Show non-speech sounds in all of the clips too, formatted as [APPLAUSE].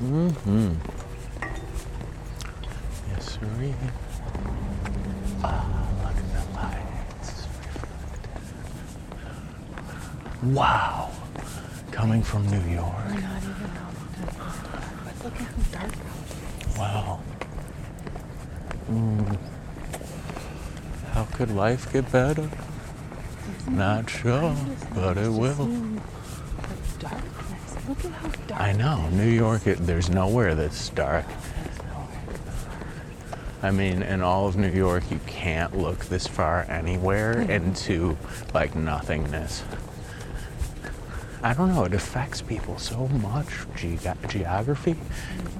mm-hmm. Yes, sir. Ah, look at the lights. Wow. Coming from New York. We're not even but look at how dark out. Wow. Mm. How could life get better? Not sure, but it will. Darkness. Look at how dark. I know. New York, it, there's nowhere that's dark. I mean, in all of New York, you can't look this far anywhere mm-hmm. into like nothingness. I don't know, it affects people so much ge- geography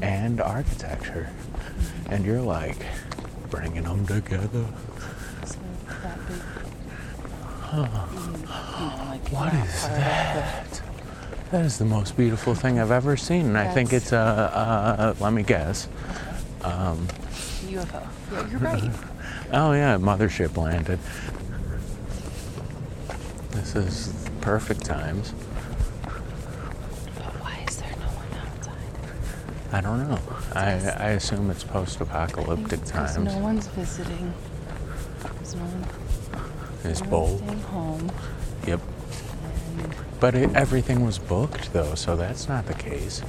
and architecture. And you're like bringing them together. So that big, Huh. you know, like What that is that? That is the most beautiful thing I've ever seen. And I think it's a, uh, let me guess. Um, UFO. Yeah, you're right. [LAUGHS] oh, yeah, mothership landed. This is perfect times. But why is there no one outside? I don't know. I, I assume it's post apocalyptic times. no one's visiting. There's no one. One's bold. Home. Yep. But it, everything was booked, though, so that's not the case.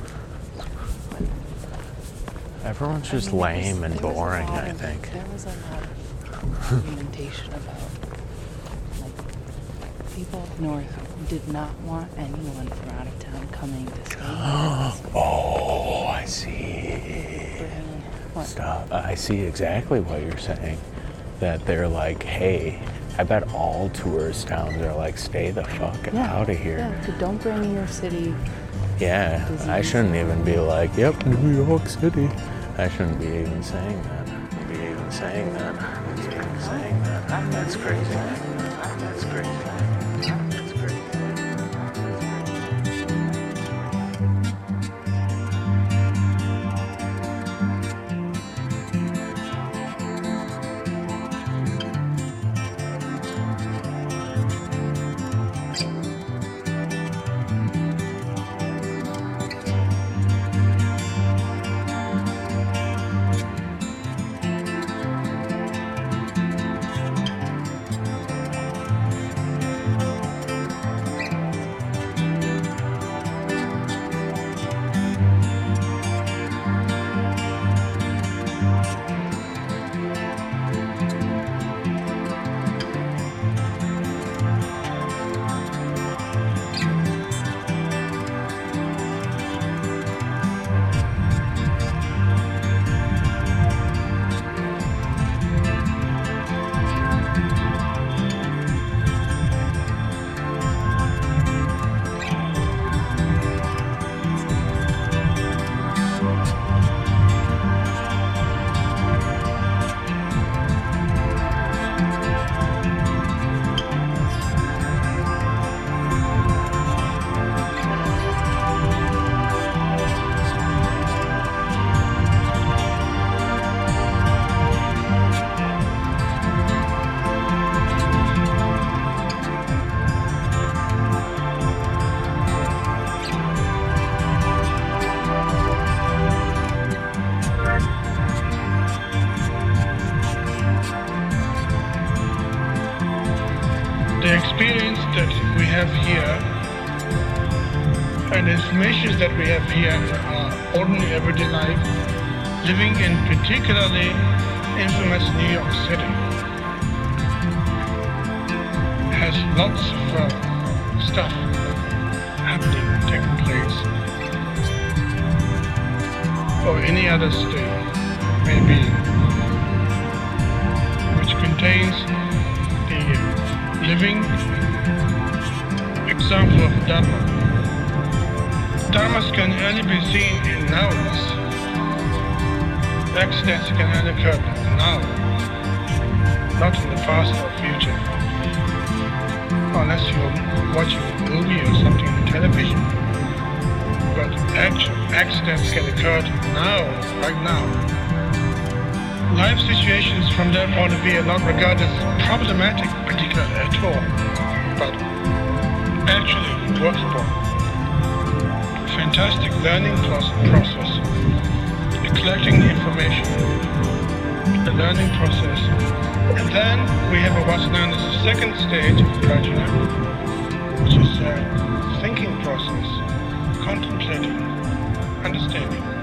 Everyone's just I mean, there was- lame and there was a boring, lot I of- think. There was a lot of documentation about like people up north did not want anyone from out of town coming to stay. [GASPS] with Oh, I see. What? Stop. I see exactly what you're saying. That they're like, hey, I bet all tourist towns are like, stay the fuck Yeah, out of here. Yeah, so don't bring your city. Yeah, I shouldn't even be like, yep, New York City. I shouldn't be even saying that. Be even saying that. Be even saying that. That's crazy. And the information that we have here in our ordinary everyday life, living in particularly infamous New York City, has lots of uh, stuff happening, taking place, or any other state, maybe, which contains the living example of Dharma. Dharmas can only be seen in nows. Accidents can only occur now, not in the past or future. Unless you're watching a movie or something on television. But actual accidents can occur now, right now. Life situations from their point of view are not regarded as problematic particularly at all. But actually workable. Fantastic learning process. Collecting information, the learning process. And then we have what's known as the second stage of Prajna, which is a thinking process, contemplating, understanding.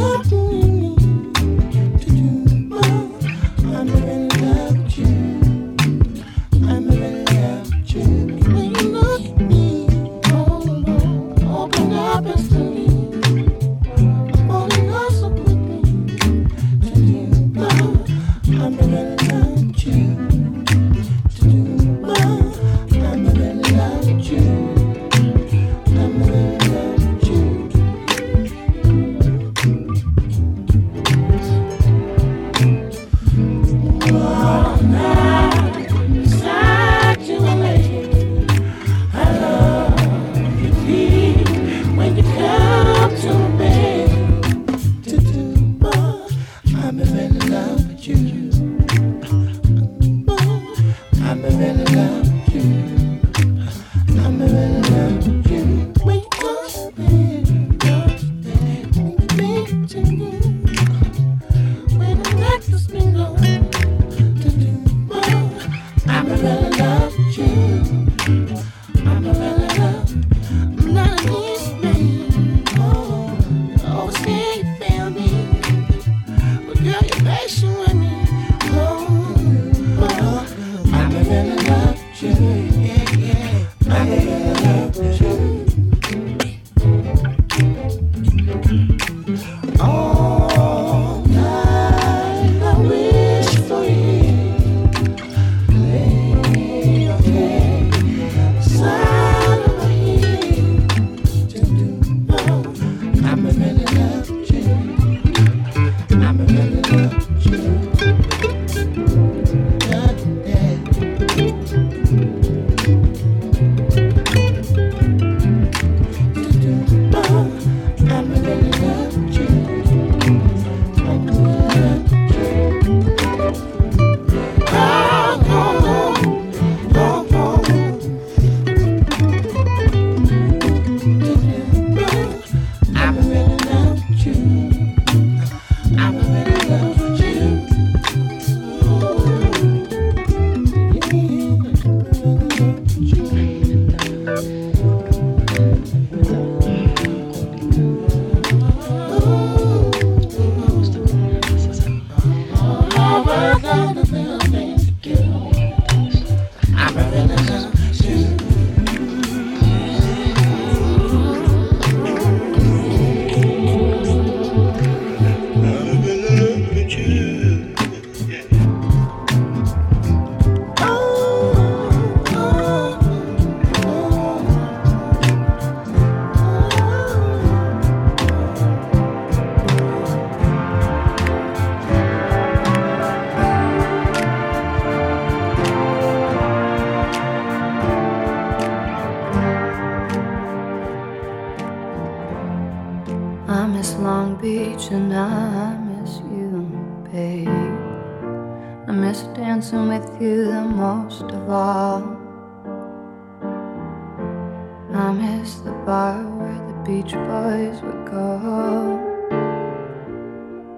Whoop. I'm a villain. miss dancing with you the most of all. I miss the bar where the beach boys would go.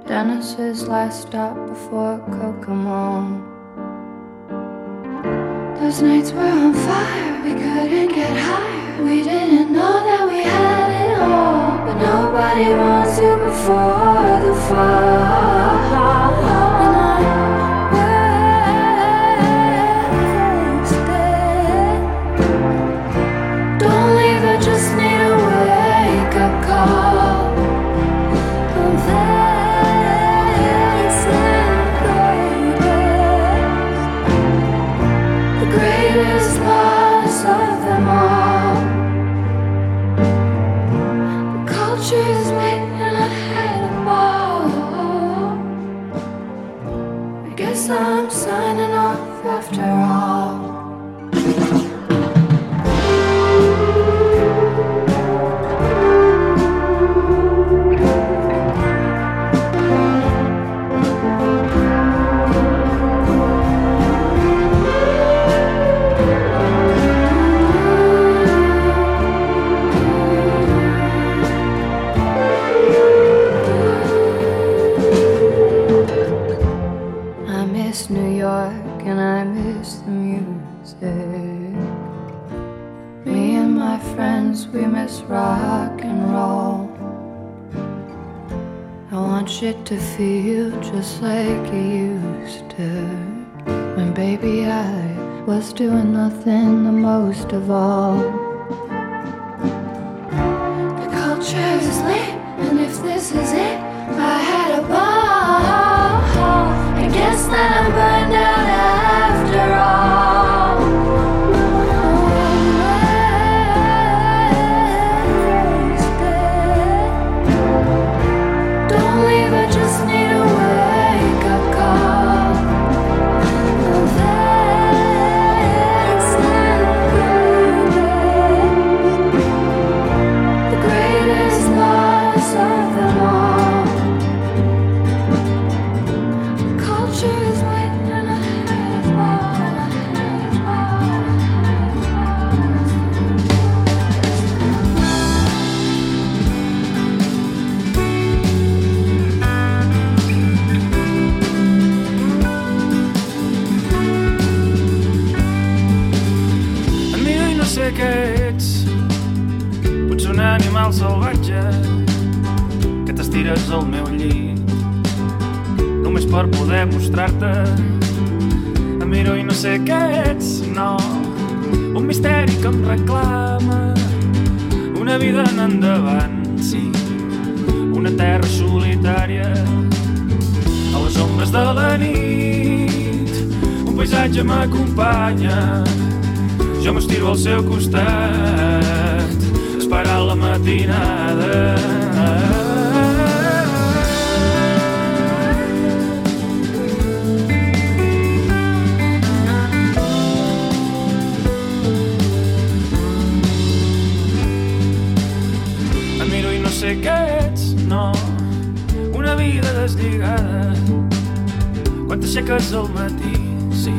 Dennis's last stop before Kokomo. Those nights were on fire, we couldn't get higher. We didn't know that we had it all. But nobody wants you before the fall. friends, we miss rock and roll. I want shit to feel just like it used to. When baby I was doing nothing the most of all. The culture is lit, and if this is it. De la nit. Un paisatge m'acompanya, jo m'estiro al seu costat, esperant la matinada. Em miro i no sé què ets, no Una vida deslligada Quan t'aixeques al matí, sí.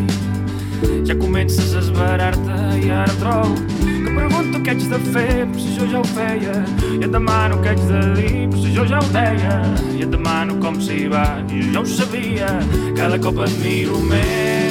Ja comences a esverar-te i ara trobo Que pregunto què haig de fer, però si jo ja ho feia I et demano què haig de dir, però si jo ja ho deia I et demano com s'hi va, i jo ja ho sabia Cada cop et miro més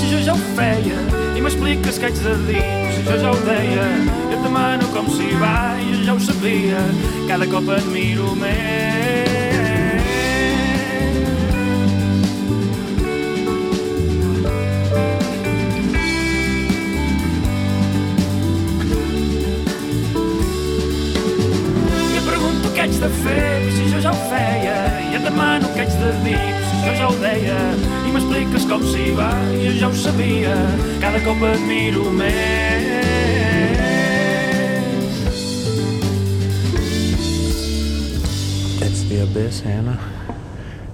si jo ja ho feia, i m'expliques què haig de dir, si jo ja ho deia, i et demano com s'hi va, i jo ja ho sabia, cada cop et miro més. I pregunto què haig de fer, si jo ja ho feia. I et demano què haig de dir, si jo ja ho deia. I m'expliques com s'hi va, i jo ja ho sabia. Cada cop et miro més. It's the abyss, Hannah.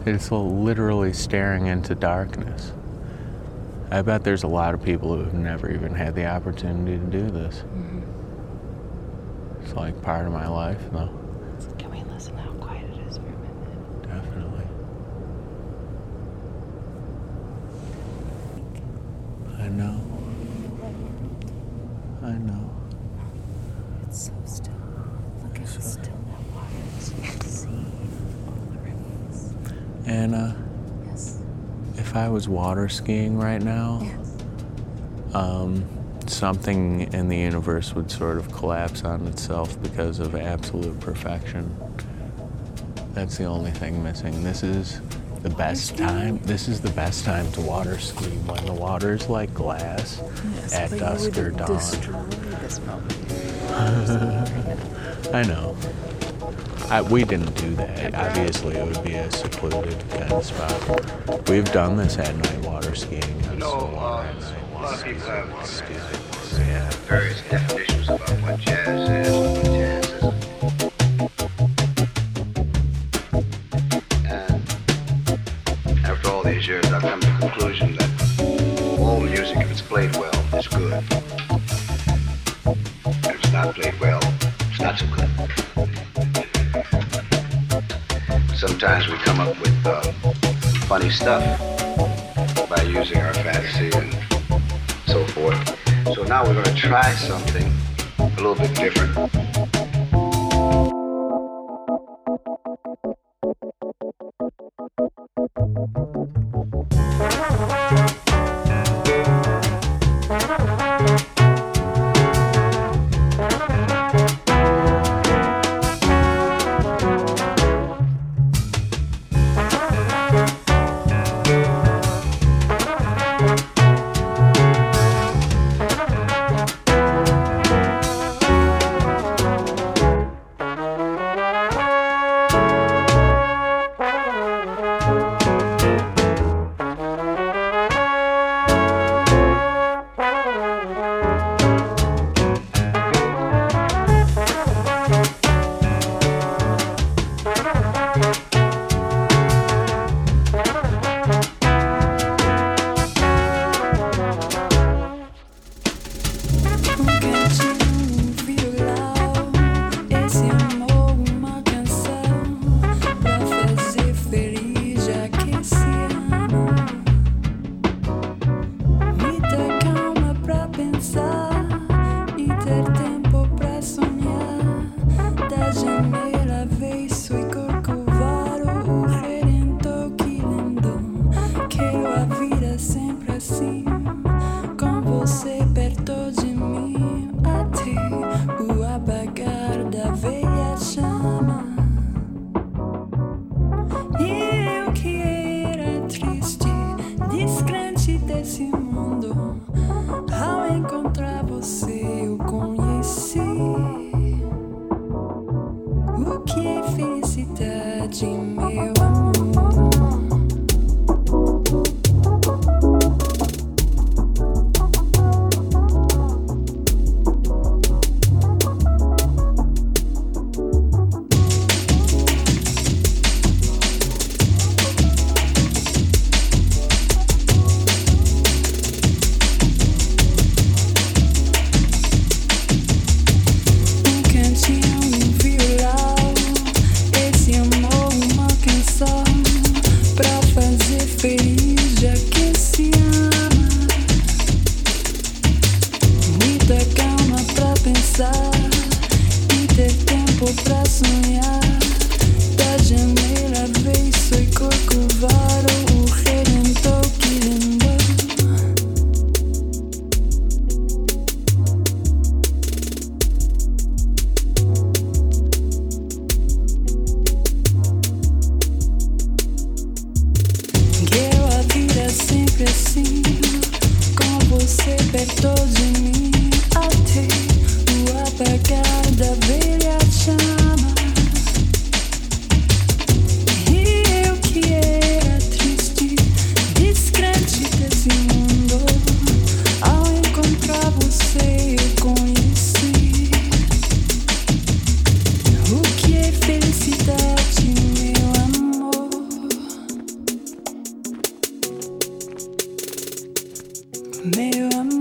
It's literally staring into darkness. I bet there's a lot of people who have never even had the opportunity to do this. Mm-hmm. It's like part of my life, though. Can we listen how quiet it is for a minute? Definitely. I know. I know. It's so still. Look how still that water is. You can see all the ripples. Anna, Yes. if I was water skiing right now, Yes. um, something in the universe would sort of collapse on itself because of absolute perfection. That's the only thing missing. This is the best time. This is the best time to water ski when the water is like glass Yes, at dusk or dawn. this. [LAUGHS] I know. I, we didn't do that. Obviously, it would be a secluded kind of spot. We've done this at night water skiing. on No, Solon uh, a lot of people have Stupid. Yeah. various definitions about what jazz is what jazz isn't. conclusion that all music, if it's played well, is good. If it's not played well, it's not so good. Sometimes we come up with uh, funny stuff by using our fantasy and so forth. So now we're going to try something a little bit different. Meu amor.